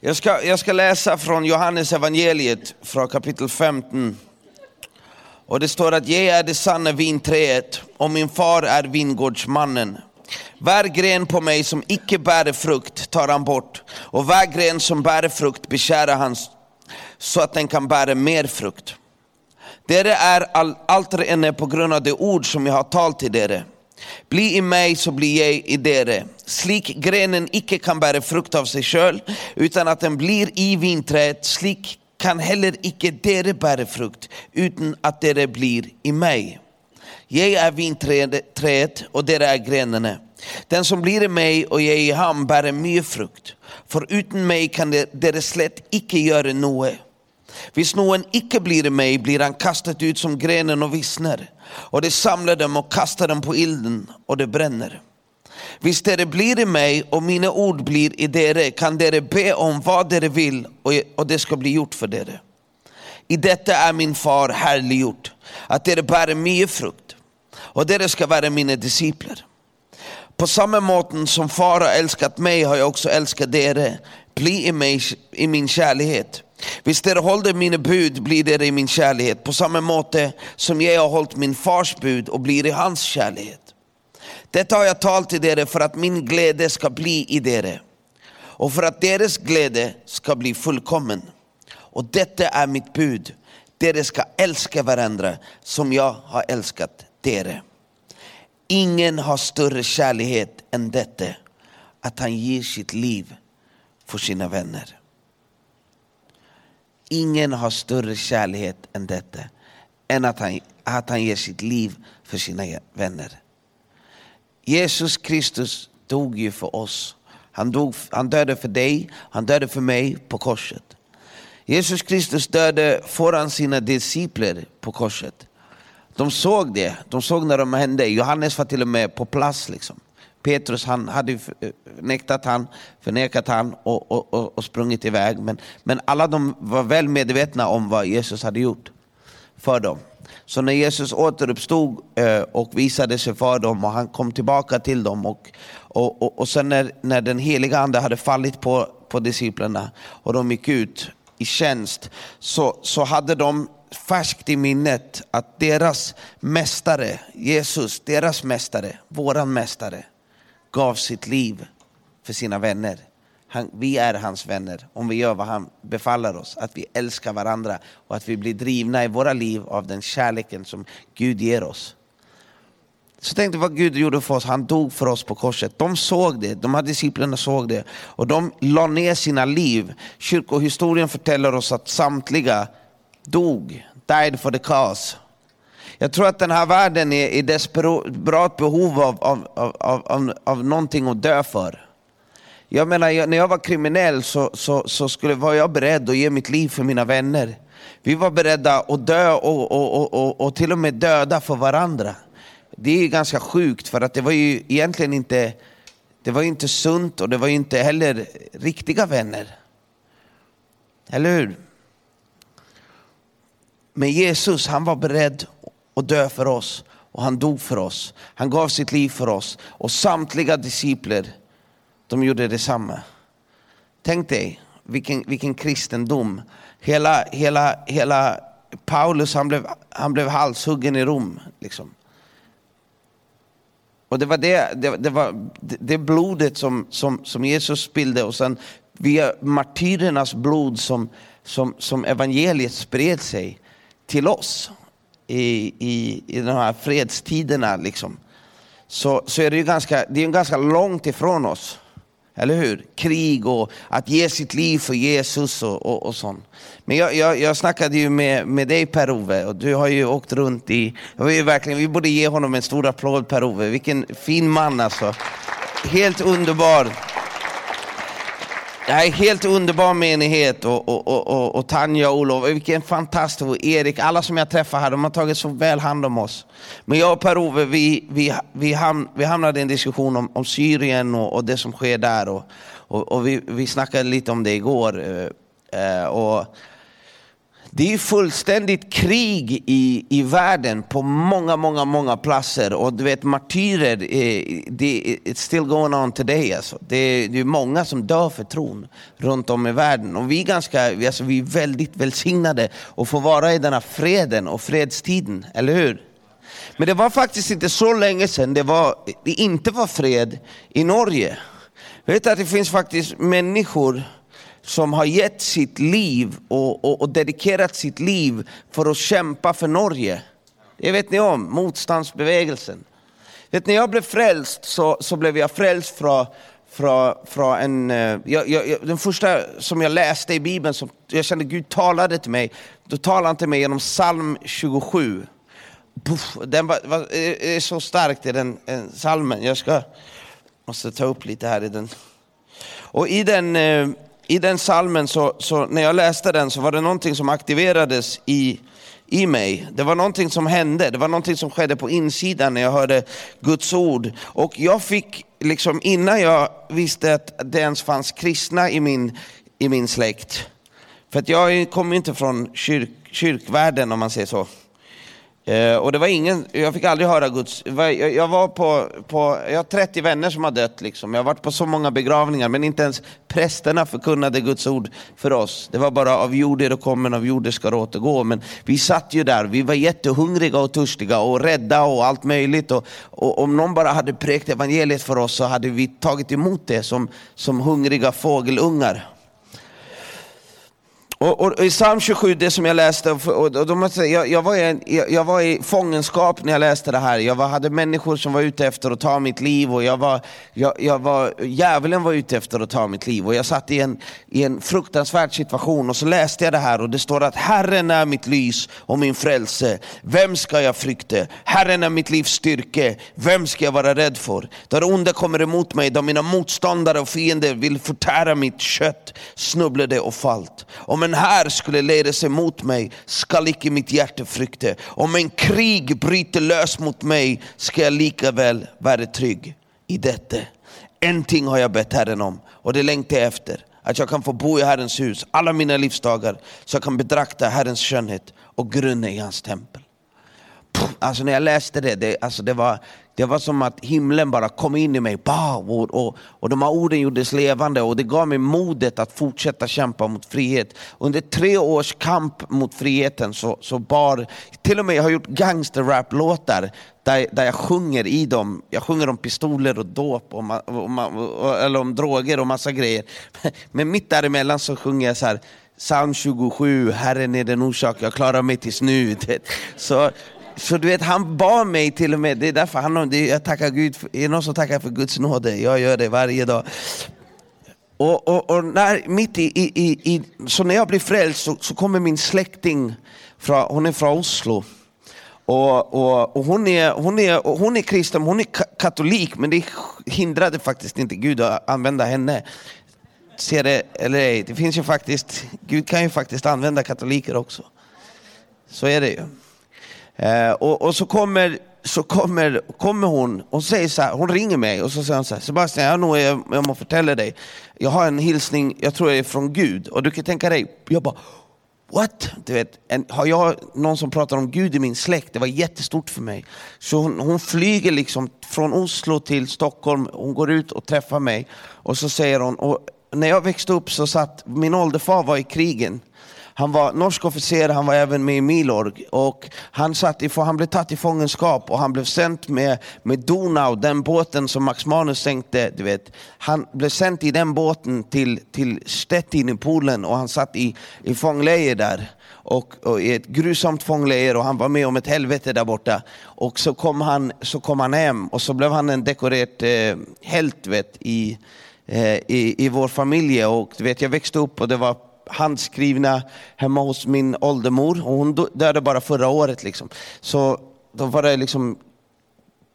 Jag ska, jag ska läsa från Johannes evangeliet från kapitel 15. Och det står att jag är det sanna vinträet och min far är vingårdsmannen. Var gren på mig som icke bär frukt tar han bort och var gren som bär frukt beskär han så att den kan bära mer frukt. Dere är all, allt ännu på grund av det ord som jag har talat till dere. Bli i mig så blir jag i dere. Slik grenen icke kan bära frukt av sig själv, utan att den blir i vinträet, slik kan heller icke dere bära frukt, utan att dere blir i mig. Jag är vinträdet och dere är grenarna. Den som blir i mig och jag i ham bär mycket frukt, för utan mig kan dere slätt icke göra något. Hvis någon icke blir i mig blir han kastad ut som grenen och vissnar, och det samlar dem och kastar dem på ilden och det bränner. Hvis dere blir i mig och mina ord blir i dere kan dere be om vad dere vill och det ska bli gjort för dere. I detta är min far härliggjort, att dere bär mycket frukt och dere ska vara mina discipler. På samma måten som far har älskat mig har jag också älskat dere. Bli i, mig, i min kärlighet. Visst er håller mina bud blir det i min kärlighet på samma måte som jag har hållit min fars bud och blir i hans kärlighet. Detta har jag talat till dere för att min glädje ska bli i dere och för att deras glädje ska bli fullkommen. Och detta är mitt bud, dere ska älska varandra som jag har älskat dere. Ingen har större kärlighet än detta, att han ger sitt liv för sina vänner. Ingen har större kärlek än detta, än att han, att han ger sitt liv för sina vänner. Jesus Kristus dog ju för oss. Han, dog, han dödade för dig, han dödade för mig på korset. Jesus Kristus dödade föran sina discipler på korset. De såg det, de såg när de hände. Johannes var till och med på plats. Liksom. Petrus han hade eh, nektat han, förnekat han och, och, och, och sprungit iväg. Men, men alla de var väl medvetna om vad Jesus hade gjort för dem. Så när Jesus återuppstod eh, och visade sig för dem och han kom tillbaka till dem och, och, och, och sen när, när den heliga ande hade fallit på, på disciplerna och de gick ut i tjänst så, så hade de färskt i minnet att deras mästare, Jesus, deras mästare, våran mästare, gav sitt liv för sina vänner. Han, vi är hans vänner om vi gör vad han befaller oss, att vi älskar varandra och att vi blir drivna i våra liv av den kärleken som Gud ger oss. Så tänkte vad Gud gjorde för oss, han dog för oss på korset. De såg det, de här disciplerna såg det och de la ner sina liv. Kyrkohistorien förtäller oss att samtliga dog, died for the cause. Jag tror att den här världen är i desperat behov av, av, av, av, av någonting att dö för. Jag menar, när jag var kriminell så, så, så skulle, var jag beredd att ge mitt liv för mina vänner. Vi var beredda att dö och, och, och, och, till och med döda för varandra. Det är ganska sjukt för att det var ju egentligen inte, det var inte sunt och det var inte heller riktiga vänner. Eller hur? Men Jesus han var beredd och dö för oss. Och han dog för oss. Han gav sitt liv för oss. Och samtliga discipler, de gjorde detsamma. Tänk dig vilken, vilken kristendom. Hela, hela, hela Paulus han blev, han blev halshuggen i Rom. Liksom. Och det var det, det, det, var det blodet som, som, som Jesus spillde och sen via martyrernas blod som, som, som evangeliet spred sig till oss i, i, i de här fredstiderna liksom, så, så är det ju ganska, det är ganska långt ifrån oss. Eller hur? Krig och att ge sitt liv för Jesus och, och, och sånt. Men jag, jag, jag snackade ju med, med dig Per-Ove och du har ju åkt runt i... Vi, verkligen, vi borde ge honom en stor applåd Per-Ove. Vilken fin man alltså. Helt underbar. Det här är helt underbar menighet och, och, och, och, och Tanja och Olof, vilken fantastisk, och Erik, alla som jag träffar här, de har tagit så väl hand om oss. Men jag och Per-Ove, vi, vi, vi, ham, vi hamnade i en diskussion om, om Syrien och, och det som sker där. Och, och, och vi, vi snackade lite om det igår. Eh, eh och det är fullständigt krig i, i världen på många, många, många platser. Och du vet martyrer, eh, det är still going on today. Alltså. Det, är, det är många som dör för tron runt om i världen. Och vi är, ganska, alltså, vi är väldigt välsignade att få vara i den här freden och fredstiden, eller hur? Men det var faktiskt inte så länge sedan det, var, det inte var fred i Norge. Jag Vet att det finns faktiskt människor som har gett sitt liv och, och, och, dedikerat sitt liv för att kämpa för Norge. Det vet ni om, motståndsbevägelsen. Vet, när jag blev frälst så, så blev jag frälst från, från, från en... Eh, jag, jag, den första som jag läste i Bibeln, som jag kände Gud talade till mig, då talade han till mig genom psalm 27. Puff, den var, var, är så stark i den eh, psalmen, Jag ska, måste ta upp lite här i den. Och i den, eh, i den salmen, så, så, när jag läste den, så var det någonting som aktiverades i, i mig. Det var någonting som hände, det var någonting som skedde på insidan när jag hörde Guds ord. Och jag fick, liksom innan jag visste att det ens fanns kristna i min, i min släkt, för att jag kommer inte från kyrk, kyrkvärlden om man säger så. Eh, och det var ingen, jag fick aldrig höra Guds... Jag, var på, på, jag har 30 vänner som har dött, liksom. jag har varit på så många begravningar, men inte ens prästerna förkunnade Guds ord för oss. Det var bara av jord är det kommen, av jord ska det återgå. Men vi satt ju där, vi var jättehungriga och törstiga och rädda och allt möjligt. Och, och om någon bara hade präkt evangeliet för oss så hade vi tagit emot det som, som hungriga fågelungar. Och, och, I psalm 27, det som jag läste, och, och, de, jag, jag, var i, jag, var i fångenskap när jag läste det här. Jag var, hade människor som var ute efter att ta mitt liv och jag var, jag, jag var, djävulen var ute efter att ta mitt liv. Och jag satt i en, i en fruktansvärd situation och så läste jag det här och det står att Herren är mitt lys och min frälse. Vem ska jag frykta? Herren är mitt livs styrke. Vem ska jag vara rädd för? Där det onda kommer emot mig, då mina motståndare och fiender vill förtära mitt kött, snubblade och fallt. Om en här skulle leda sig mot mig skall icke mitt hjärta frykta. Om en krig bryter lös mot mig ska jag lika väl vara trygg i detta. En ting har jag bett Herren om och det längtar jag efter. Att jag kan få bo i Herrens hus alla mina livsdagar så jag kan betrakta Herrens skönhet och grunna i hans tempel. Puh, Alltså när jag läste det, det, alltså det, var, det var som att himlen bara kom in i mig. Och, och, och de här orden gjordes levande och det gav mig modet att fortsätta kämpa mot frihet. Under tre års kamp mot friheten så, så bar, till och med jag har gjort gangsterrap-låtar där, där jag sjunger i dem. Jag sjunger om pistoler och dåp, och, och, och, eller om droger och massa grejer. Men mitt däremellan så sjunger jag så här, Psalm 27, Herren är den orsak jag klarar mig tills nu. Så, så du vet, han bad mig till och med, det är därför han, jag tackar Gud, är det någon som tackar för Guds nåde? Jag gör det varje dag. Och, och, och när, mitt i, i, i, så när jag blir frälst så, så kommer min släkting, fra, hon är från Oslo. Och, och, och, hon, är, hon, är, hon är kristen, hon är katolik, men det hindrade faktiskt inte Gud att använda henne. Ser det eller ej, det finns ju faktiskt, Gud kan ju faktiskt använda katoliker också. Så är det ju. Eh, och, och, så, kommer, så kommer, kommer hon och säger så här, hon ringer mig och så säger hon så här, Sebastian, jag, nog, jag, jag måste förtälla dig, jag har en hälsning, jag tror det är från Gud. Och du kan tänka dig, jag bara, What? Du vet, en, har jag någon som pratar om Gud i min släkt? Det var jättestort för mig. Så hon, hon, flyger liksom från Oslo till Stockholm, hon går ut och träffar mig. Och så säger hon, och när jag växte upp så satt, min ålderfar var i krigen. Han var norsk officer, han var även med i Milorg. Och han, satt i, han blev tatt i fångenskap och han blev sänd med, med Donau, den båten som Max Manus sänkte. Du vet. Han blev sänd i den båten till, till Stettin i Polen och han satt i, i fångläger där. Och, och, i ett grusamt fångläger och han var med om ett helvete där borta. Och så kom han, så kom han hem och så blev han en dekorerad eh, helt vet, i, eh, i, i vår familj. Och, du vet, jag växte upp och det var handskrivna hemma hos min åldermor. Och hon dödade bara förra året. Liksom. Så då var det liksom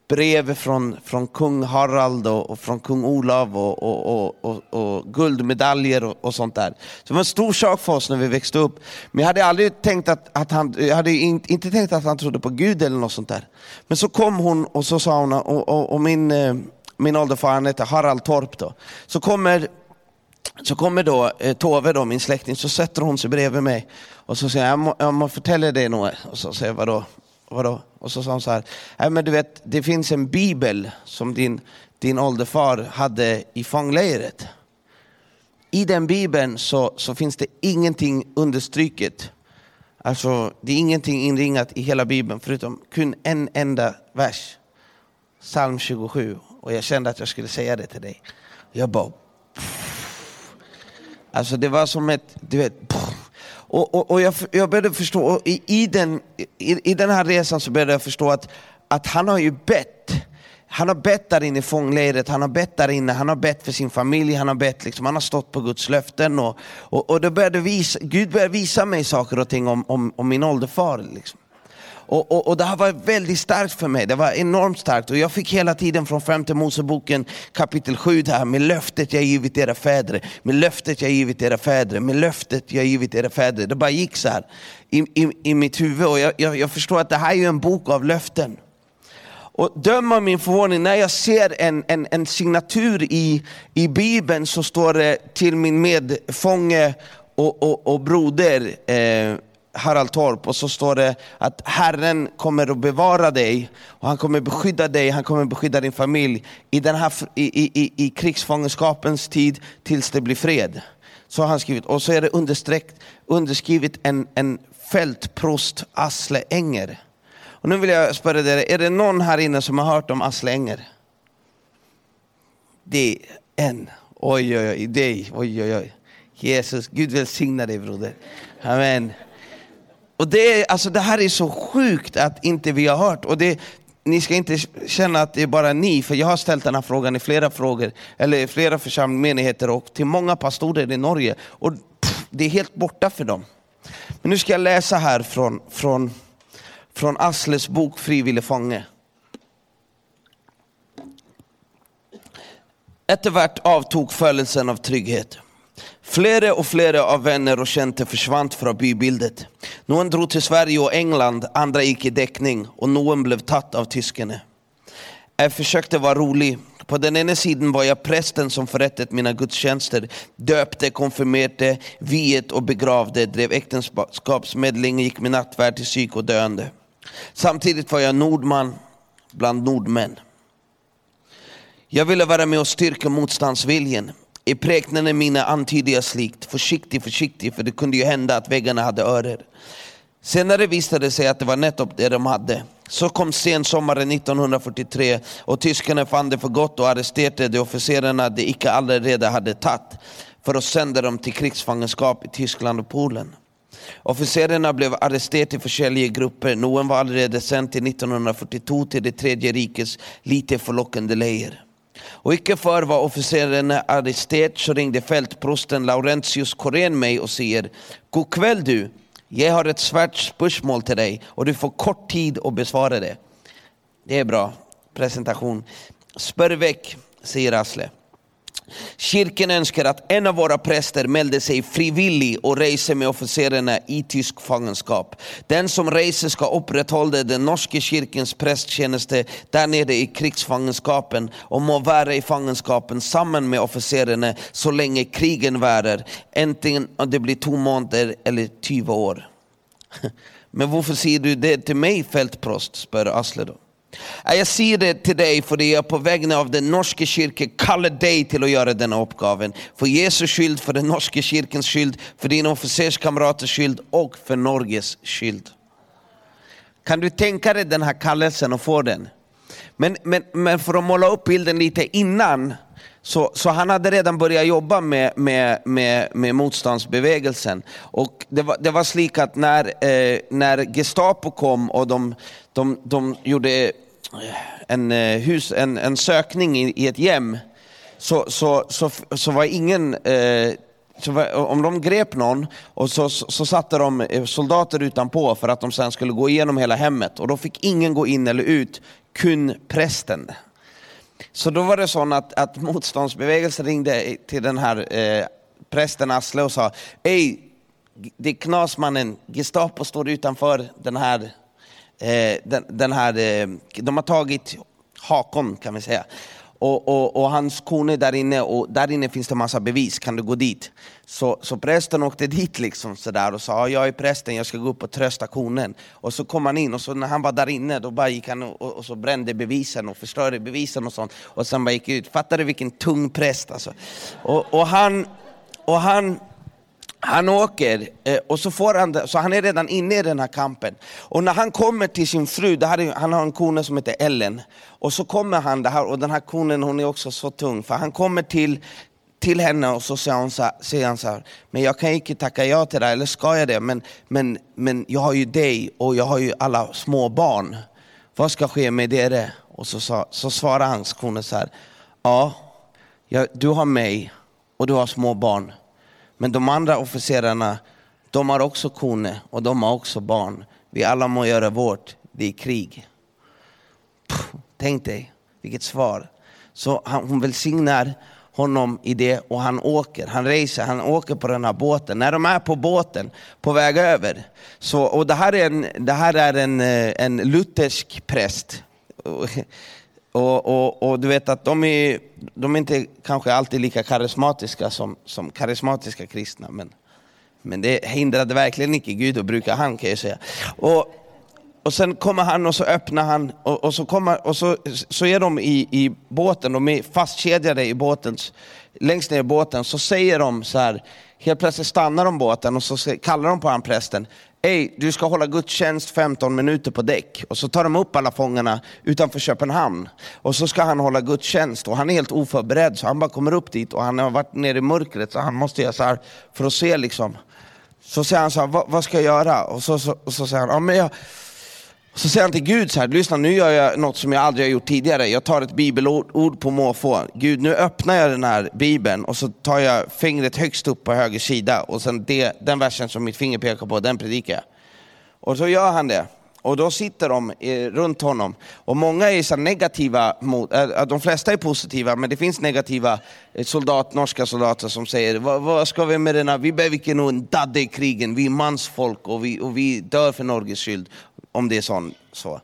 brev från, från kung Harald och, och från kung Olav och, och, och, och guldmedaljer och, och, sånt där. Så det var en stor sak för oss när vi växte upp. Men jag hade aldrig tänkt att, att han, jag hade inte, inte tänkt att han trodde på Gud eller något sånt där. Men så kom hon och så sa hon, och, och, min, eh, min ålderfar han hette Harald Torp då. Så kommer så kommer då eh, Tove, då, min släkting, så sätter hon sig bredvid mig och så säger jag, jag må, jag må förtälla dig något. Och så säger jag, vadå? vadå? Och så sa hon så här, Nej, men du vet, det finns en bibel som din, din ålderfar hade i fånglägret. I den bibeln så, så finns det ingenting understryket. Alltså, det är ingenting inringat i hela bibeln förutom kun en enda vers. Psalm 27. Och jag kände att jag skulle säga det till dig. Jag bara... Alltså det var som ett, du vet... Och, och, och jag, jag började förstå, i, i, den, i, i den här resan så började jag förstå att, att han har ju bett. Han har bett där inne i fånglägret, han har bett där inne, han har bett för sin familj, han har bett, liksom, han har stått på Guds löften. Och, och, och då började visa, Gud började visa mig saker och ting om, om, om min ålderfar. Liksom. Och, och, och, det här var väldigt starkt för mig, det var enormt starkt. Och jag fick hela tiden från femte Moseboken kapitel 7 det här med löftet jag givit era fäder, med löftet jag givit era fäder, med löftet jag givit era fäder. Det bara gick så här i, i, i mitt huvud och jag, jag, jag förstår att det här är en bok av löften. Och döm av min förvåning, när jag ser en, en, en signatur i, i Bibeln så står det till min medfånge och, och, och broder eh, Harald Torp och så står det att Herren kommer att bevara dig och han kommer beskydda dig, han kommer beskydda din familj i, den här, i, i, i krigsfångenskapens tid tills det blir fred. Så har han skrivit. Och så är det underskrivet en, en fältprost Asle Enger. Och nu vill jag spöra dig, är det någon här inne som har hört om Asle Enger? Det är en. Oj, oj, oj, dig. Oj, oj, oj. Jesus, Gud välsigna dig broder. Amen. Och det, är, alltså, det här är så sjukt att inte vi har hört. Och det, ni ska inte känna att det är bara ni, för jag har ställt den här frågan i flera frågor, eller i flera församlingsmenigheter och till många pastorer i Norge. Och pff, det är helt borta för dem. Men nu ska jag läsa här från, från, från Asles bok Frivillig fånge. Eftervärt avtog födelsen av trygghet. Flera och flera av vänner och kända försvann från bybildet. Någon drog till Sverige och England, andra gick i däckning och någon blev tatt av tyskarna. Jag försökte vara rolig. På den ena sidan var jag prästen som förrättat mina gudstjänster, döpte, konfirmerade, viet och begravde, drev äktenskapsmedling, gick med nattvärd till psyk och döende. Samtidigt var jag nordman bland nordmän. Jag ville vara med och styrka motståndsviljan. I präknaden mina antydde jag slikt, försiktig, försiktig, för det kunde ju hända att väggarna hade örer. Senare visade det sig att det var nettopp det de hade. Så kom sensommaren 1943 och tyskarna fann det för gott och arresterade de officerarna de icke allaredan hade tagit för att sända dem till krigsfångenskap i Tyskland och Polen. Officerarna blev arresterade i olika grupper. Någon var allerede sänd till 1942 till det tredje rikets lite förlockande läger. Och icke för var officeren arresterad så ringde fältprosten Laurentius Korén mig och säger God kväll du, jag har ett svärt spörsmål till dig och du får kort tid att besvara det. Det är bra presentation. Spör väck, säger Asle. Kyrkan önskar att en av våra präster mälde sig frivillig och reser med officerarna i tysk fångenskap. Den som reser ska upprätthålla den norska kyrkans prästtjänste där nere i krigsfångenskapen och må vara i fångenskapen samman med officerarna så länge krigen varar, antingen det blir två månader eller 20 år. Men varför säger du det till mig fältprost, spör Asle då. Jag säger det till dig för det är på vägnar av den norska kyrkan kallar dig till att göra denna uppgaven. För Jesu skyld, för den norska kyrkans skyld, för dina officerskamraters skyld och för Norges skyld. Kan du tänka dig den här kallelsen och få den? Men, men, men för att måla upp bilden lite innan, så, så han hade redan börjat jobba med, med, med, med motståndsbevägelsen. Och det var, det var slik att när, eh, när Gestapo kom och de, de, de gjorde en, eh, hus, en, en sökning i, i ett hem så, så, så, så var ingen eh, var, om de grep någon och så, så, så satte de eh, soldater utanpå för att de sen skulle gå igenom hela hemmet och då fick ingen gå in eller ut, kun prästen. Så då var det så att, att motståndsbevägelsen ringde till den här eh, prästen Asle och sa Ej, det är knasmannen, Gestapo står utanför den här Eh, den, den, här, eh, de har tagit Hakon kan vi säga. och, och, och hans kone är där inne och där inne finns det massa bevis, kan du gå dit? Så, så prästen åkte dit liksom sådär och sa, jag är prästen, jag ska gå upp och trösta konen. Och så kom han in och så när han var där inne då bara gick han och, och, och så brände bevisen och förstörde bevisen och sånt. Och sen bara gick ut, fattar du vilken tung präst alltså? Och, och han, och han han åker eh, och så får han så han är redan inne i den här kampen. Och när han kommer till sin fru, det här är, han har en kone som heter Ellen. Och så kommer han, det här, och den här konen hon är också så tung, för han kommer till, till henne och så säger, hon så, säger han så här, men jag kan inte tacka ja till det eller ska jag det? Men, men, men jag har ju dig och jag har ju alla små barn. Vad ska ske med er? Och så, så, så svarar hans kone så här, ja, jag, du har mig och du har små barn. Men de andra officerarna, de har också kone och de har också barn. Vi alla må göra vårt, det är krig. Puh, tänk dig, vilket svar. Så han, hon välsignar honom i det och han åker, han reser, han åker på den här båten. När de är på båten, på väg över, så, och det här är en, det här är en, eh, en luthersk präst. Och, och, och, du vet att de är, de är inte kanske alltid lika karismatiska som, som karismatiska kristna, men, men det hindrade verkligen inte Gud att bruka han kan jag säga. Och, och sen kommer han och så öppnar han och, och så, kommer, och så, så är de i, i båten, de är fastkedjade i båten, längst ner i båten, så säger de så här, helt plötsligt stannar de båten och så kallar de på han prästen, Ey, du ska hålla gudstjänst 15 minuter på däck. Och så tar de upp alla fångarna utanför Köpenhamn. Och så ska han hålla gudstjänst och han är helt oförberedd så han bara kommer upp dit och han har varit nere i mörkret så han måste göra så här för att se liksom. Så säger han så här, vad, vad ska jag göra? Och så, så, och så säger han, ja, men jag, så säger han till Gud så här, lyssna nu gör jag något som jag aldrig har gjort tidigare. Jag tar ett bibelord på måfå. Gud nu öppnar jag den här bibeln och så tar jag fingret högst upp på höger sida och sen det, den versen som mitt finger pekar på, den predikar jag. Och så gör han det. Och då sitter de eh, runt honom. Och många är så negativa, mot, äh, de flesta är positiva, men det finns negativa soldat, norska soldater som säger, vad, vad ska vi med denna, vi behöver nog en dadde i krigen, vi är mansfolk och vi, och vi dör för Norges skyld om det är sån, så.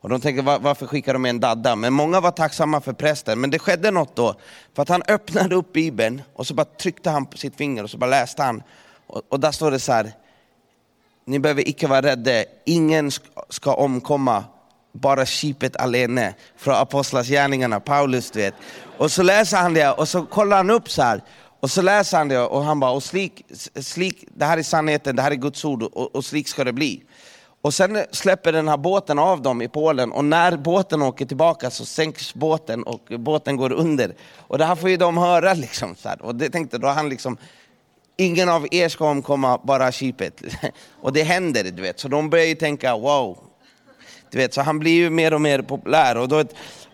Och de tänker varför skickar de med en dadda? Men många var tacksamma för prästen. Men det skedde något då. För att han öppnade upp bibeln och så bara tryckte han på sitt finger och så bara läste han. Och, och där står det så här. Ni behöver icke vara rädda, ingen ska omkomma, bara skipet alene. Från Apostlagärningarna, Paulus du vet. Och så läser han det och så kollar han upp så här. Och så läser han det och han bara, och slik, slik, det här är sanningen, det här är Guds ord och, och slik ska det bli. Och sen släpper den här båten av dem i Polen och när båten åker tillbaka så sänks båten och båten går under. Och det här får ju de höra liksom. Så här. Och det tänkte då han liksom, ingen av er ska omkomma, bara skipet. Och det händer, du vet. Så de börjar ju tänka, wow. Du vet, så han blir ju mer och mer populär. Och då,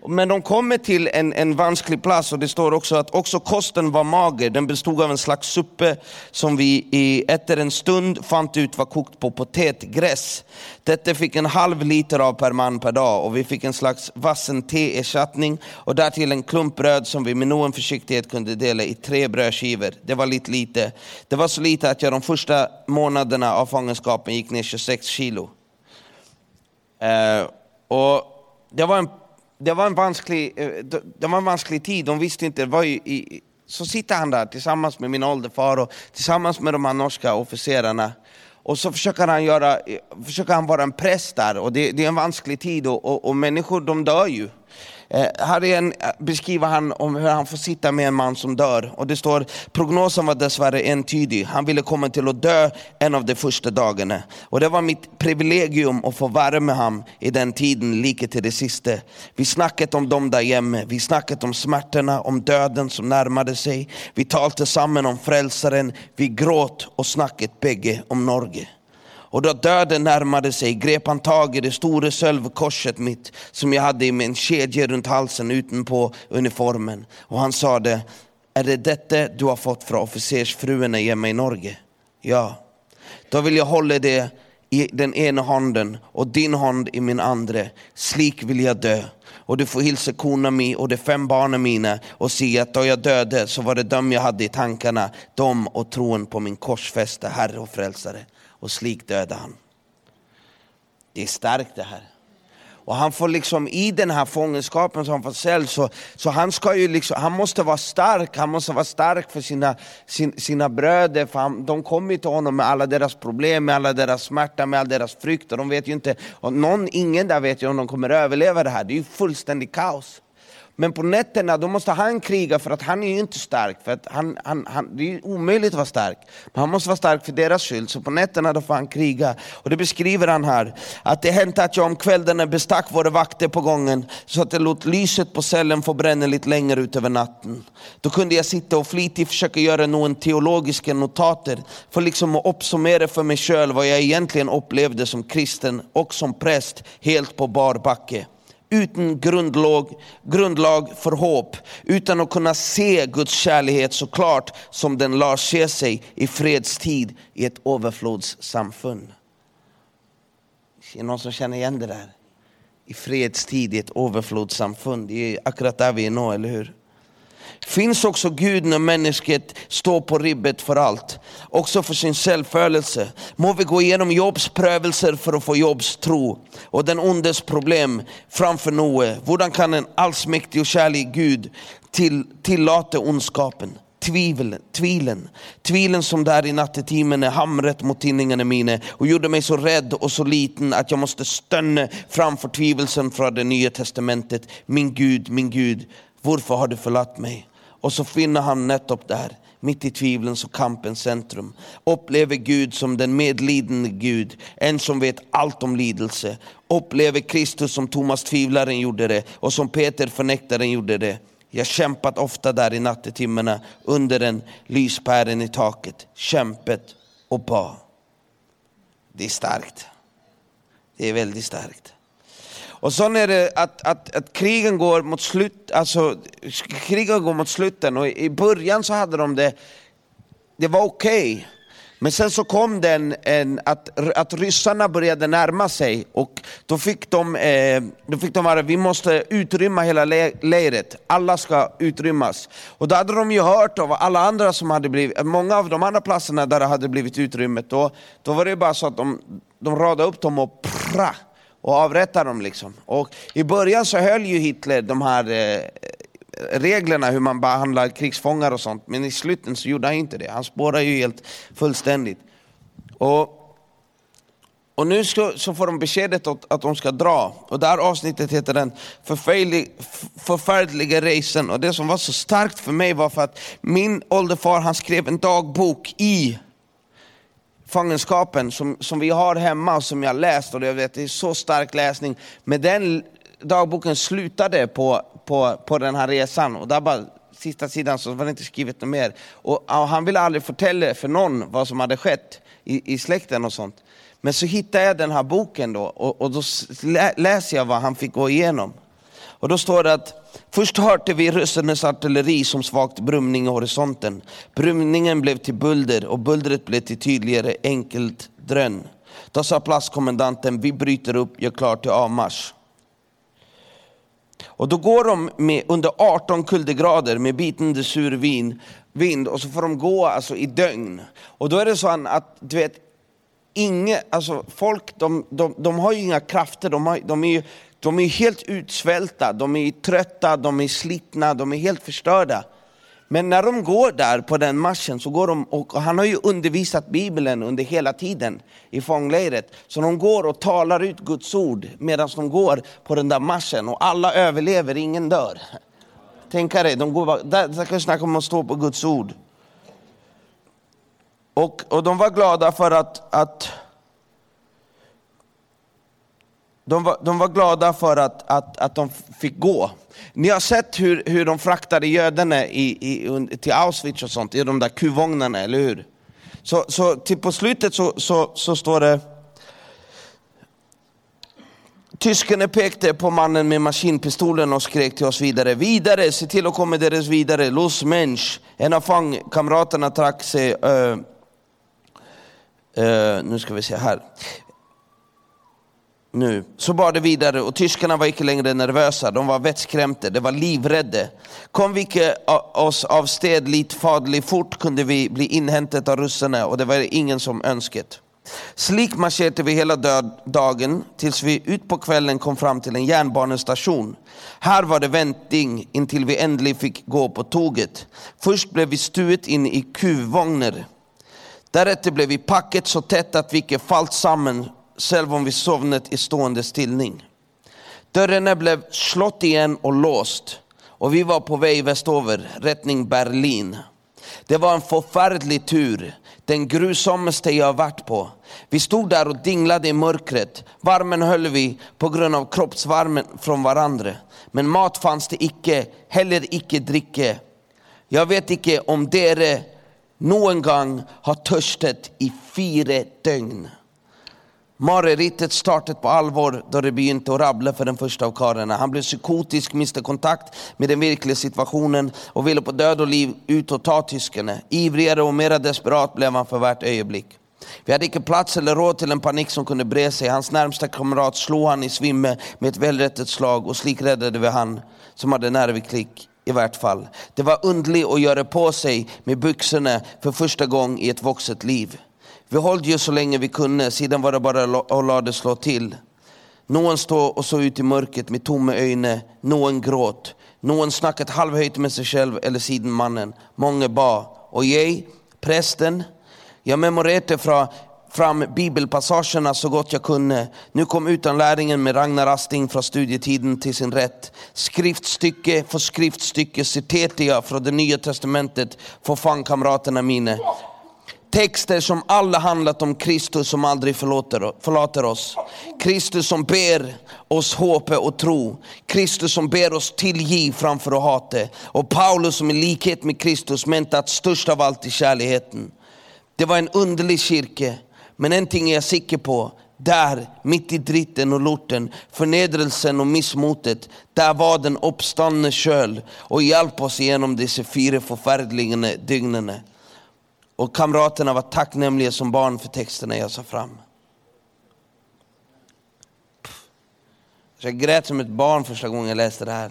men de kommer till en, en vansklig plats och det står också att också kosten var mager. Den bestod av en slags suppe som vi i, efter en stund fann ut var kokt på potetgräs. Detta fick en halv liter av per man per dag och vi fick en slags vassen teersättning och därtill en klump bröd som vi med någon försiktighet kunde dela i tre brödskivor. Det var lite lite. Det var så lite att jag de första månaderna av fångenskapen gick ner 26 kilo. Uh, och det var en det var en vansklig, eh, det var en vansklig tid, de visste inte, var i, så sitter han där tillsammans med min ålderfar och tillsammans med de här norska officerarna. Och så försöker han, göra, eh, försöker han vara en präst där och det, det är en vansklig tid och, och, och människor de dör ju. Eh, här är en, beskriver han om hur han får sitta med en man som dör. Och det står, prognosen var dessvärre entydig. Han ville komma till att dö en av de första dagarna. Och det var mitt privilegium att få vara med honom i den tiden, lika till det sista. Vi snackat om dem där hemma, vi snackat om smärtorna, om döden som närmade sig. Vi talade samman om frälsaren, vi gråt och snackat bägge om Norge. Och då döden närmade sig grep han tag i det stora sölvkorset mitt som jag hade i min kedja runt halsen utanpå uniformen. Och han sade, är det detta du har fått från officersfruarna hemma i Norge? Ja. Då vill jag hålla det i den ena handen och din hand i min andra. Slik vill jag dö. Och du får hilsa kona mi och de fem barnen mina och se att då jag döde så var det dem jag hade i tankarna, dem och tron på min korsfäste Herre och Frälsare och slik dödade han. Det är starkt det här. Och han får liksom i den här fångenskapen som han får sälj, så, så han, ska ju liksom, han måste vara stark, han måste vara stark för sina, sin, sina bröder, för han, de kommer till honom med alla deras problem, med alla deras smärta, med all deras frykt. Och de vet ju inte, och någon, ingen där vet ju om de kommer överleva det här, det är ju fullständigt kaos. Men på nätterna då måste han kriga för att han är ju inte stark. För att han, han, han, det är omöjligt att vara stark. Men han måste vara stark för deras skull. Så på nätterna då får han kriga. Och det beskriver han här. Att det hänt att jag om kvällarna bestack våra vakter på gången. Så att det låt lyset på cellen få bränna lite längre ut över natten. Då kunde jag sitta och flitigt försöka göra någon teologiska notater. För liksom att uppsummera för mig själv vad jag egentligen upplevde som kristen och som präst helt på bar backe utan grundlag, grundlag för hopp, utan att kunna se Guds kärlek så klart som den lär se sig i fredstid i ett överflodssamfund. Är det någon som känner igen det där? I fredstid i ett överflodssamfund, det är akkurat där vi är nu, eller hur? Finns också Gud när människan står på ribbet för allt, också för sin självförelse. Må vi gå igenom Jobs prövelser för att få Jobs tro och den ondes problem framför Noe. Hur kan en allsmäktig och kärlig Gud till, tillåta ondskapen? Tvivel, tvilen, tvilen som där i nattetimmen hamret mot tinningarna mina och gjorde mig så rädd och så liten att jag måste stönna framför tvivelsen från det nya testamentet. Min Gud, min Gud, varför har du förlatt mig? Och så finner han nettopp där, mitt i tvivlens och kampens centrum. Upplever Gud som den medlidande Gud, en som vet allt om lidelse. Upplever Kristus som Thomas tvivlaren gjorde det och som Peter förnektaren gjorde det. Jag kämpat ofta där i nattetimmarna under den lyspären i taket, kämpet och bad. Det är starkt. Det är väldigt starkt. Och så är det att, att, att krigen går mot slut, alltså krigen går mot slutet och i början så hade de det, det var okej. Okay. Men sen så kom den en, att, att ryssarna började närma sig och då fick de, eh, då fick de vara, vi måste utrymma hela lägret, alla ska utrymmas. Och då hade de ju hört av alla andra som hade blivit, många av de andra platserna där det hade blivit utrymmet, då, då var det bara så att de, de radade upp dem och pra och avrätta dem. Liksom. Och I början så höll ju Hitler de här eh, reglerna hur man behandlar krigsfångar och sånt, men i slutet så gjorde han inte det. Han spårade ju helt fullständigt. Och, och nu ska, så får de beskedet att, att de ska dra. Och det här avsnittet heter den förfärliga resan. Och det som var så starkt för mig var för att min ålderfar han skrev en dagbok i fångenskapen som, som vi har hemma och som jag läst, och jag vet, det är så stark läsning. Men den dagboken slutade på, på, på den här resan och där bara sista sidan så var det inte skrivet något mer. Och, och han ville aldrig förtälla för någon vad som hade skett i, i släkten och sånt. Men så hittade jag den här boken då och, och då läser jag vad han fick gå igenom. Och då står det att först hörde vi ryssarnas artilleri som svagt brumning i horisonten. Brumningen blev till bulder och bullret blev till tydligare enkelt drön. Då sa plastkommendanten, vi bryter upp, gör klart till avmarsch. Och då går de med, under 18 kuldegrader med bitande sur vin, vind och så får de gå alltså, i dögn. Och då är det så att du vet, inge, alltså folk de, de, de har ju inga krafter, de, har, de är ju de är helt utsvälta, de är trötta, de är slitna, de är helt förstörda. Men när de går där på den marschen så går de, och han har ju undervisat Bibeln under hela tiden i fånglägret. Så de går och talar ut Guds ord medan de går på den där marschen och alla överlever, ingen dör. Tänk dig, de går, där, där kan vi snacka om att stå på Guds ord. Och, och de var glada för att, att de var, de var glada för att, att, att de fick gå. Ni har sett hur, hur de fraktade judarna i, i, till Auschwitz och sånt, i de där kuvagnarna, eller hur? Så, så till på slutet så, så, så står det Tyskarna pekade på mannen med maskinpistolen och skrek till oss vidare. Vidare, se till att komma deras vidare. Los mensch. En av fångkamraterna trak sig, uh, uh, nu ska vi se här nu. Så bar det vidare och tyskarna var inte längre nervösa, de var vettskrämte, de var livrädda. Kom vi icke oss av sted lit fadlig fort kunde vi bli inhämtade av russarna och det var ingen som önskat. Slik marscherade vi hela dagen tills vi ut på kvällen kom fram till en järnbanestation. Här var det väntning intill vi äntligen fick gå på tåget. Först blev vi stuet in i kuvvagnar. Därefter blev vi packet så tätt att vi icke fallt samman, själv om vi sovnat i stående stillning. Dörrarna blev slått igen och låst och vi var på väg västover, rättning Berlin. Det var en förfärlig tur, den grusammaste jag varit på. Vi stod där och dinglade i mörkret. Varmen höll vi på grund av kroppsvärmen från varandra. Men mat fanns det icke, heller icke dricke. Jag vet icke om dere någon gång har törstat i fyra dygn. Marerittet startade på allvar då det begynte att rabbla för den första av karlarna. Han blev psykotisk, miste kontakt med den verkliga situationen och ville på död och liv ut och ta tyskarna. Ivrigare och mera desperat blev han för vart ögonblick. Vi hade inte plats eller råd till en panik som kunde bre sig. Hans närmsta kamrat slog han i svimme med ett välrättat slag och slik räddade vi han som hade nervklick i vart fall. Det var undligt att göra på sig med byxorna för första gången i ett vuxet liv. Vi höll ju så länge vi kunde, sedan var det bara att låta det slå till. Någon stod och såg ut i mörkret med tomma ögon, någon gråt. Någon snackat halvhöjt med sig själv eller sidenmannen. Många bad. Och jag, prästen, jag memorerade från fram bibelpassagerna så gott jag kunde. Nu kom utanläringen med Ragnar Asting från studietiden till sin rätt. Skriftstycke för skriftstycke citerade jag från det nya testamentet för fan kamraterna mina. Texter som alla handlat om Kristus som aldrig förlåter, oss. Kristus som ber oss hopp och tro. Kristus som ber oss tillgiv framför att hata. Och Paulus som i likhet med Kristus mente att störst av allt är kärleken. Det var en underlig kyrka, men en ting är jag säker på. Där, mitt i dritten och lorten, förnedrelsen och missmotet, där var den uppståndne köl och hjälp oss igenom dessa fyra förfärliga dygnen. Och kamraterna var tacknämliga som barn för texterna jag sa fram. Så jag grät som ett barn första gången jag läste det här.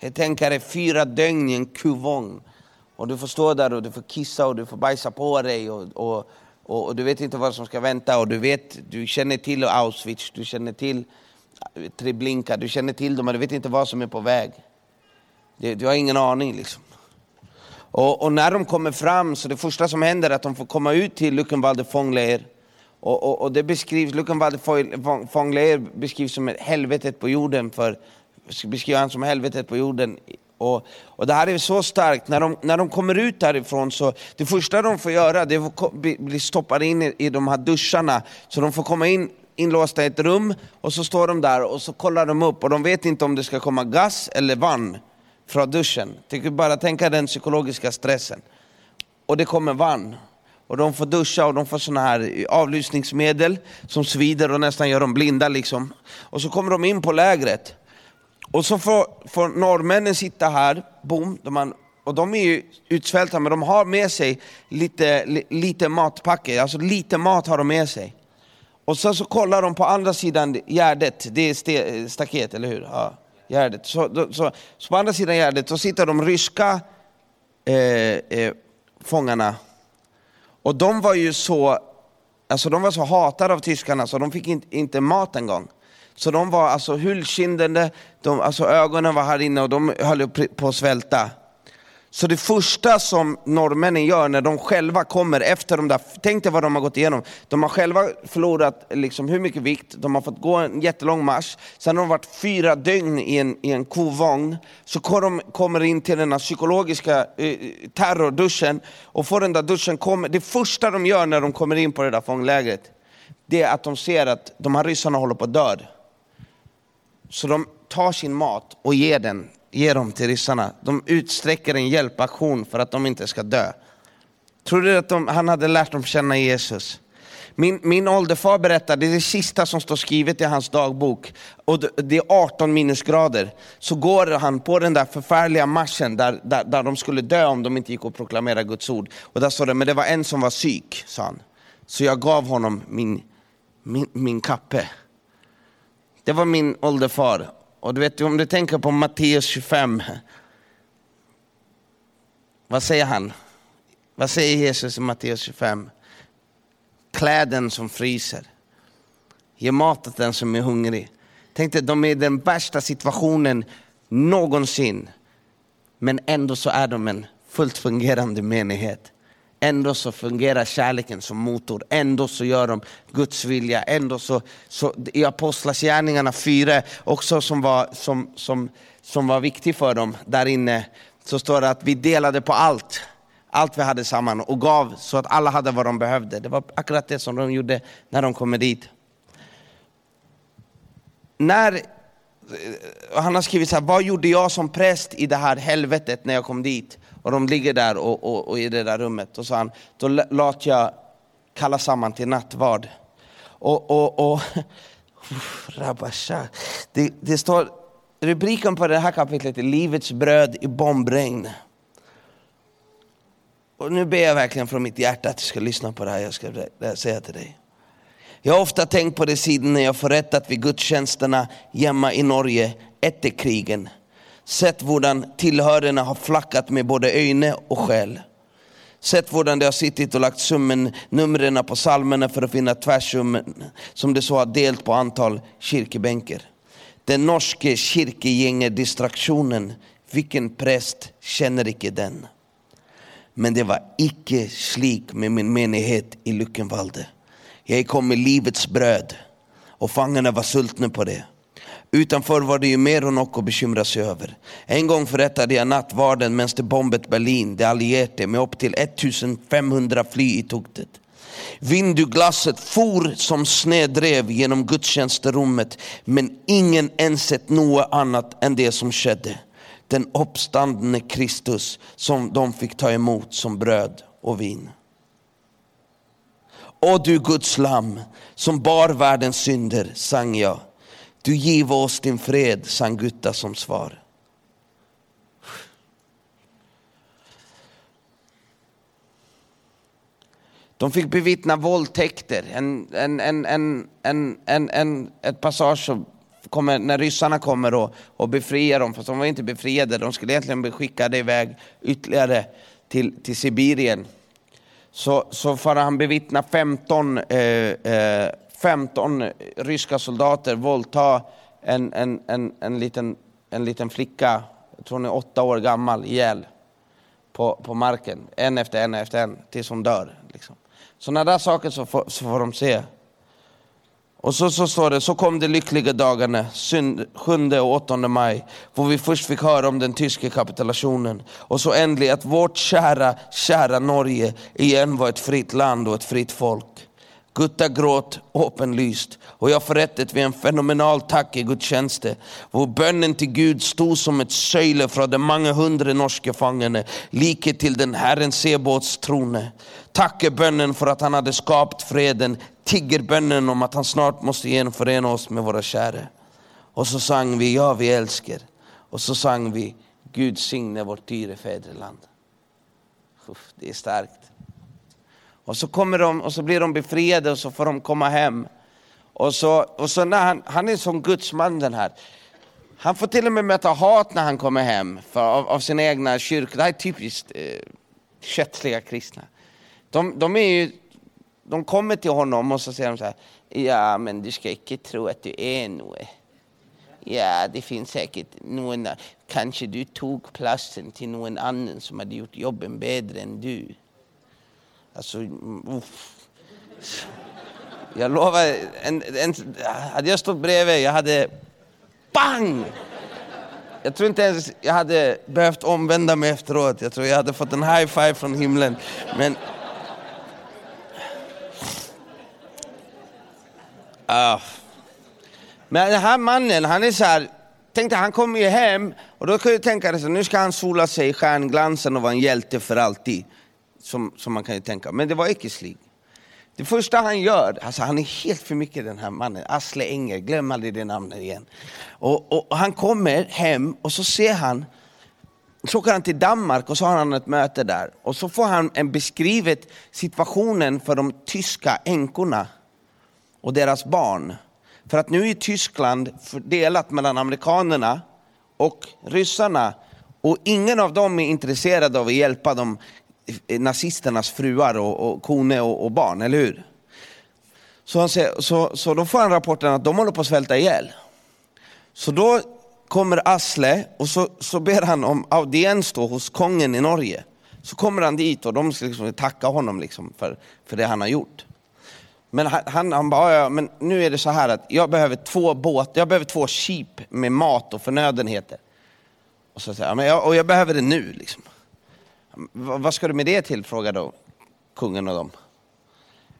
Jag tänker dig fyra dygn i en kuvång. Och du får stå där och du får kissa och du får bajsa på dig. Och, och, och, och, du vet inte vad som ska vänta. Och du, vet, du känner till Auschwitz, du känner till Treblinka, du känner till dem men du vet inte vad som är på väg. Du, du har ingen aning liksom. Och, och, när de kommer fram så det första som händer är att de får komma ut till Luckenwalde fångläger. Och, och, och, det beskrivs, Luckenwalde fångläger beskrivs som helvetet på jorden, för, beskriver han som helvetet på jorden. Och, och det här är så starkt, när de, när de kommer ut därifrån så, det första de får göra det är att bli stoppade in i, i de här duscharna. Så de får komma in inlåsta i ett rum och så står de där och så kollar de upp och de vet inte om det ska komma gas eller vann från duschen. Tycker bara tänka den psykologiska stressen. Och det kommer vann. Och de får duscha och de får såna här avlysningsmedel som svider och nästan gör dem blinda. Liksom. Och så kommer de in på lägret. Och så får, får norrmännen sitta här, boom, de har, och de är ju utsvälta men de har med sig lite, li, lite matpacke, alltså lite mat har de med sig. Och sen så kollar de på andra sidan gärdet, det är staket, eller hur? Ja. Gärdet. Så, så, så på andra sidan gärdet så sitter de ryska eh, eh, fångarna. Och de var ju så, alltså de var så hatade av tyskarna så de fick inte, inte mat en gång. Så de var alltså hullkindande, de, alltså ögonen var här inne och de höll på att svälta. Så det första som norrmännen gör när de själva kommer efter de där, tänk dig vad de har gått igenom. De har själva förlorat liksom hur mycket vikt, de har fått gå en jättelång marsch, sen har de varit fyra dygn i en, i en kovagn, så de kommer in till den här psykologiska eh, terrorduschen och får den där duschen, kommer, det första de gör när de kommer in på det där fånglägret, det är att de ser att de här ryssarna håller på att dö. Så de tar sin mat och ger den ger dem till ryssarna. De utsträcker en hjälpaktion för att de inte ska dö. Tror du att de, han hade lärt dem känna Jesus? Min, min ålderfar berättar, det är det sista som står skrivet i hans dagbok, och det är 18 minusgrader. Så går han på den där förfärliga marschen där, där, där de skulle dö om de inte gick och proklamerade Guds ord. Och där står det, men det var en som var psyk, sa han. Så jag gav honom min, min, min kappe. Det var min ålderfar. Och du vet, om du tänker på Matteus 25, vad säger han? Vad säger Jesus i Matteus 25? klä den som fryser. Ge mat åt den som är hungrig. Tänk dig, de är i den värsta situationen någonsin. Men ändå så är de en fullt fungerande menighet. Ändå så fungerar kärleken som motor, ändå så gör de Guds vilja. Ändå så, så I Apostlagärningarna 4, också som var, som, som, som var viktig för dem där inne, så står det att vi delade på allt. Allt vi hade samman och gav så att alla hade vad de behövde. Det var akkurat det som de gjorde när de kom dit. När Eh, han har skrivit så här, vad gjorde jag som präst i det här helvetet när jag kom dit? Och de ligger där och, och, och i det där rummet. Och så han, då lät jag kalla samman till nattvard. Och, och, och det, det står, rubriken på det här kapitlet är Livets bröd i bombregn. Och nu ber jag verkligen från mitt hjärta att du ska lyssna på det här jag ska säga till dig. Jag har ofta tänkt på det sidan när jag förrättat vid gudstjänsterna hemma i Norge efter krigen. Sett hur tillhörarna har flackat med både öjne och själ. Sett hur de har suttit och lagt summen, numren på salmerna för att finna tvärsummen som de så har delt på antal kyrkebänkar. Den norske kyrkegängerdistraktionen, vilken präst känner icke den? Men det var icke slik med min menighet i Luckenvalde. Jag kom med livets bröd och fångarna var sultna på det. Utanför var det ju mer och något att bekymra sig över. En gång förrättade jag nattvarden medan det bombet Berlin, de allierade, med upp till 1500 fly i tuktet. Vinduglasset for som snedrev genom gudstjänsterummet men ingen ens sett något annat än det som skedde. Den uppstandne Kristus som de fick ta emot som bröd och vin. O du Guds lam som bar världens synder, sang jag. Du giv oss din fred, sang Gutta som svar. De fick bevittna våldtäkter. En, en, en, en, en, en, en, ett passage som kommer, när ryssarna kommer och, och befriar dem, fast de var inte befriade, de skulle egentligen bli skickade iväg ytterligare till, till Sibirien så, så får han bevittna 15, eh, eh, 15 ryska soldater våldta en, en, en, en, liten, en liten flicka, jag tror hon är åtta år gammal, ihjäl på, på marken. En efter en efter en, tills hon dör. Liksom. Sådana där saker så får, så får de se. Och så, så står det, så kom de lyckliga dagarna, 7 och 8 maj, då vi först fick höra om den tyska kapitulationen. Och så äntligen att vårt kära, kära Norge igen var ett fritt land och ett fritt folk. Gutta gråt öppenlyst och jag förrättet vid en fenomenal tack i gudstjänsten. Vår bönnen till Gud stod som ett söjle från de många hundra norska fångarna, like till den Herren Sebåts trone. Tacke bönnen för att han hade skapat freden, tigger bönen om att han snart måste genomförena oss med våra kära. Och så sang vi, ja vi älskar. Och så sang vi, Gud signe vårt dyre fäderland. Det är starkt. Och så, kommer de, och så blir de befriade och så får de komma hem. Och så, och så när han, han är som gudsman den här. Han får till och med möta hat när han kommer hem för, av, av sina egna kyrkor. Det här är typiskt eh, köttliga kristna. De, de, är ju, de kommer till honom och så säger de så här, ja men du ska inte tro att du är något. Ja, det finns säkert någon, kanske du tog platsen till någon annan som hade gjort jobben bättre än du. Alltså, mm, uff. Jag lovar, en, en, hade jag stått bredvid, jag hade bang! Jag tror inte ens jag hade behövt omvända mig efteråt. Jag tror jag hade fått en high five från himlen. Men... Uh. Men den här mannen, han är så här, tänkte han kommer ju hem och då kan du tänka dig så nu ska han sola sig i stjärnglansen och vara en hjälte för alltid som, som man kan ju tänka. Men det var icke. Det första han gör, alltså han är helt för mycket den här mannen, Asle Enger, glöm aldrig det namnet igen. Och, och, och, han kommer hem och så ser han, så åker han till Danmark och så har han ett möte där. Och så får han en beskrivet situationen för de tyska änkorna och deras barn. För att nu är Tyskland fördelat mellan amerikanerna och ryssarna och ingen av dem är intresserad av att hjälpa de Eh, nazisternas fruar och, och kone och, och, barn, eller hur? Så, han säger, så, så då får han rapporten att de håller på att svälta ihjäl. Så då kommer Asle och så, så ber han om audiens då hos kungen i Norge. Så kommer han dit och de ska liksom tacka honom liksom för, för det han har gjort. Men han, han bara, ja, men nu är det så här att jag behöver två båtar, jag behöver två sheep med mat och förnödenheter. Och, så säger, men jag, och jag behöver det nu. Liksom. Vad ska du med det till? frågar då kungen och dem.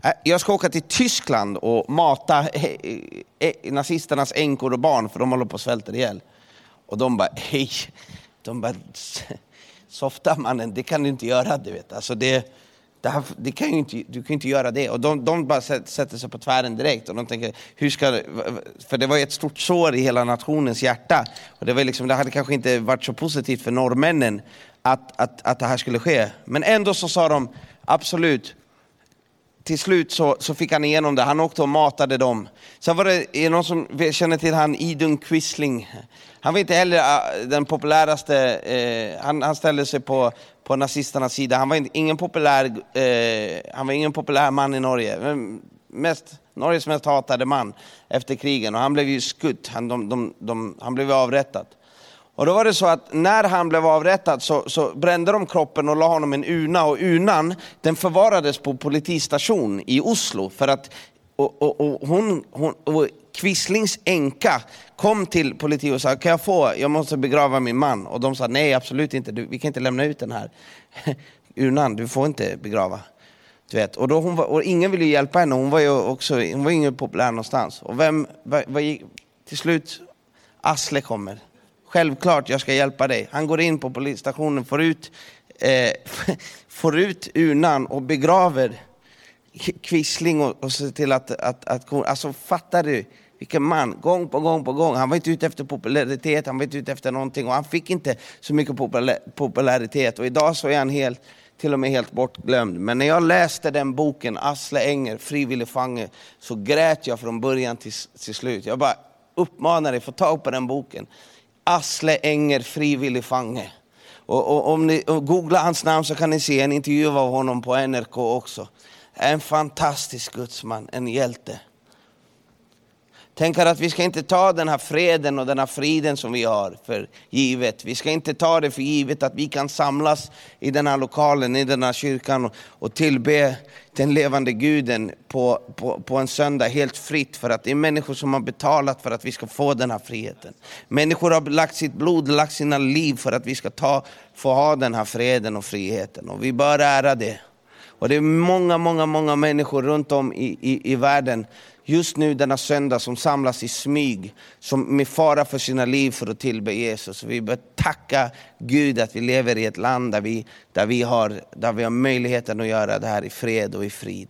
Äh, jag ska åka till Tyskland och mata eh, eh, eh, nazisternas änkor och barn för de håller på att svälta ihjäl. Och de bara, hej, de bara, softa mannen, det kan du inte göra. Du vet. Alltså det, det, här, det kan ju inte, du kan inte göra det. Och de, de bara sätter sig på tvären direkt. Och de tänker, hur ska, för det var ju ett stort sår i hela nationens hjärta. Och det, var liksom, det hade kanske inte varit så positivt för norrmännen att, att, att det här skulle ske. Men ändå så sa de, absolut, till slut så, så fick han igenom det. Han åkte och matade dem. Sen var det, är någon som känner till han Idun Quisling? Han var inte heller ah, den populäraste, eh, han, han ställde sig på, på nazisternas sida. Han var inte, ingen populär, eh, han var ingen populär man i Norge. Mest, Norges mest hatade man efter krigen och han blev ju skutt, han, de, de, de, han blev avrättad. Och då var det så att när han blev avrättad så, så brände de kroppen och la honom i en urna och urnan den förvarades på politistation i Oslo för att och, och, och hon, hon, och Quislings änka kom till politiet och sa, kan jag få, jag måste begrava min man. Och de sa, nej absolut inte, du, vi kan inte lämna ut den här urnan, du får inte begrava. Du vet. Och, då hon var, och ingen ville hjälpa henne, hon var ju också, hon var ingen populär någonstans. Och vem, vad, vad, till slut, Asle kommer. Självklart, jag ska hjälpa dig. Han går in på polisstationen, får ut, eh, får ut urnan och begraver Quisling och, och ser till att, att, att, alltså fattar du? Vilken man, gång på gång på gång. Han var inte ute efter popularitet, han var inte ute efter någonting och han fick inte så mycket popularitet. Och idag så är han helt, till och med helt bortglömd. Men när jag läste den boken, Asle Enger, Frivillig fange, så grät jag från början till, till slut. Jag bara uppmanar dig, få tag på den boken. Asle Enger, Frivillig fånge. Och, och, om ni googlar hans namn så kan ni se en intervju av honom på NRK också. En fantastisk gudsman, en hjälte. Tänker att vi ska inte ta den här freden och den här friden som vi har för givet. Vi ska inte ta det för givet att vi kan samlas i den här lokalen, i den här kyrkan och, och tillbe den levande guden på, på, på en söndag helt fritt. För att det är människor som har betalat för att vi ska få den här friheten. Människor har lagt sitt blod, lagt sina liv för att vi ska ta, få ha den här freden och friheten. Och vi bör ära det. Och det är många, många, många människor runt om i, i, i världen just nu denna söndag som samlas i smyg, som med fara för sina liv för att tillbe Jesus. Vi bör tacka Gud att vi lever i ett land där vi, där vi, har, där vi har möjligheten att göra det här i fred och i frid.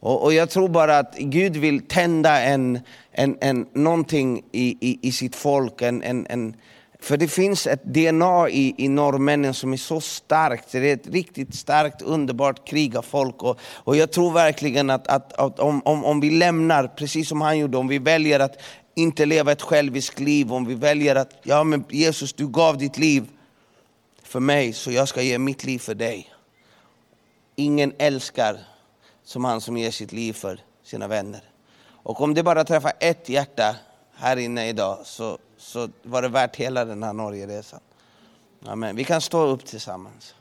Och, och jag tror bara att Gud vill tända en, en, en, någonting i, i, i sitt folk, en, en, en för det finns ett DNA i, i norrmännen som är så starkt. Det är ett riktigt starkt, underbart krigarfolk. Och, och jag tror verkligen att, att, att om, om, om vi lämnar, precis som han gjorde, om vi väljer att inte leva ett själviskt liv, om vi väljer att, ja men Jesus du gav ditt liv för mig, så jag ska ge mitt liv för dig. Ingen älskar som han som ger sitt liv för sina vänner. Och om det bara träffar ett hjärta här inne idag, så så var det värt hela den här Norgeresan. Amen. Vi kan stå upp tillsammans.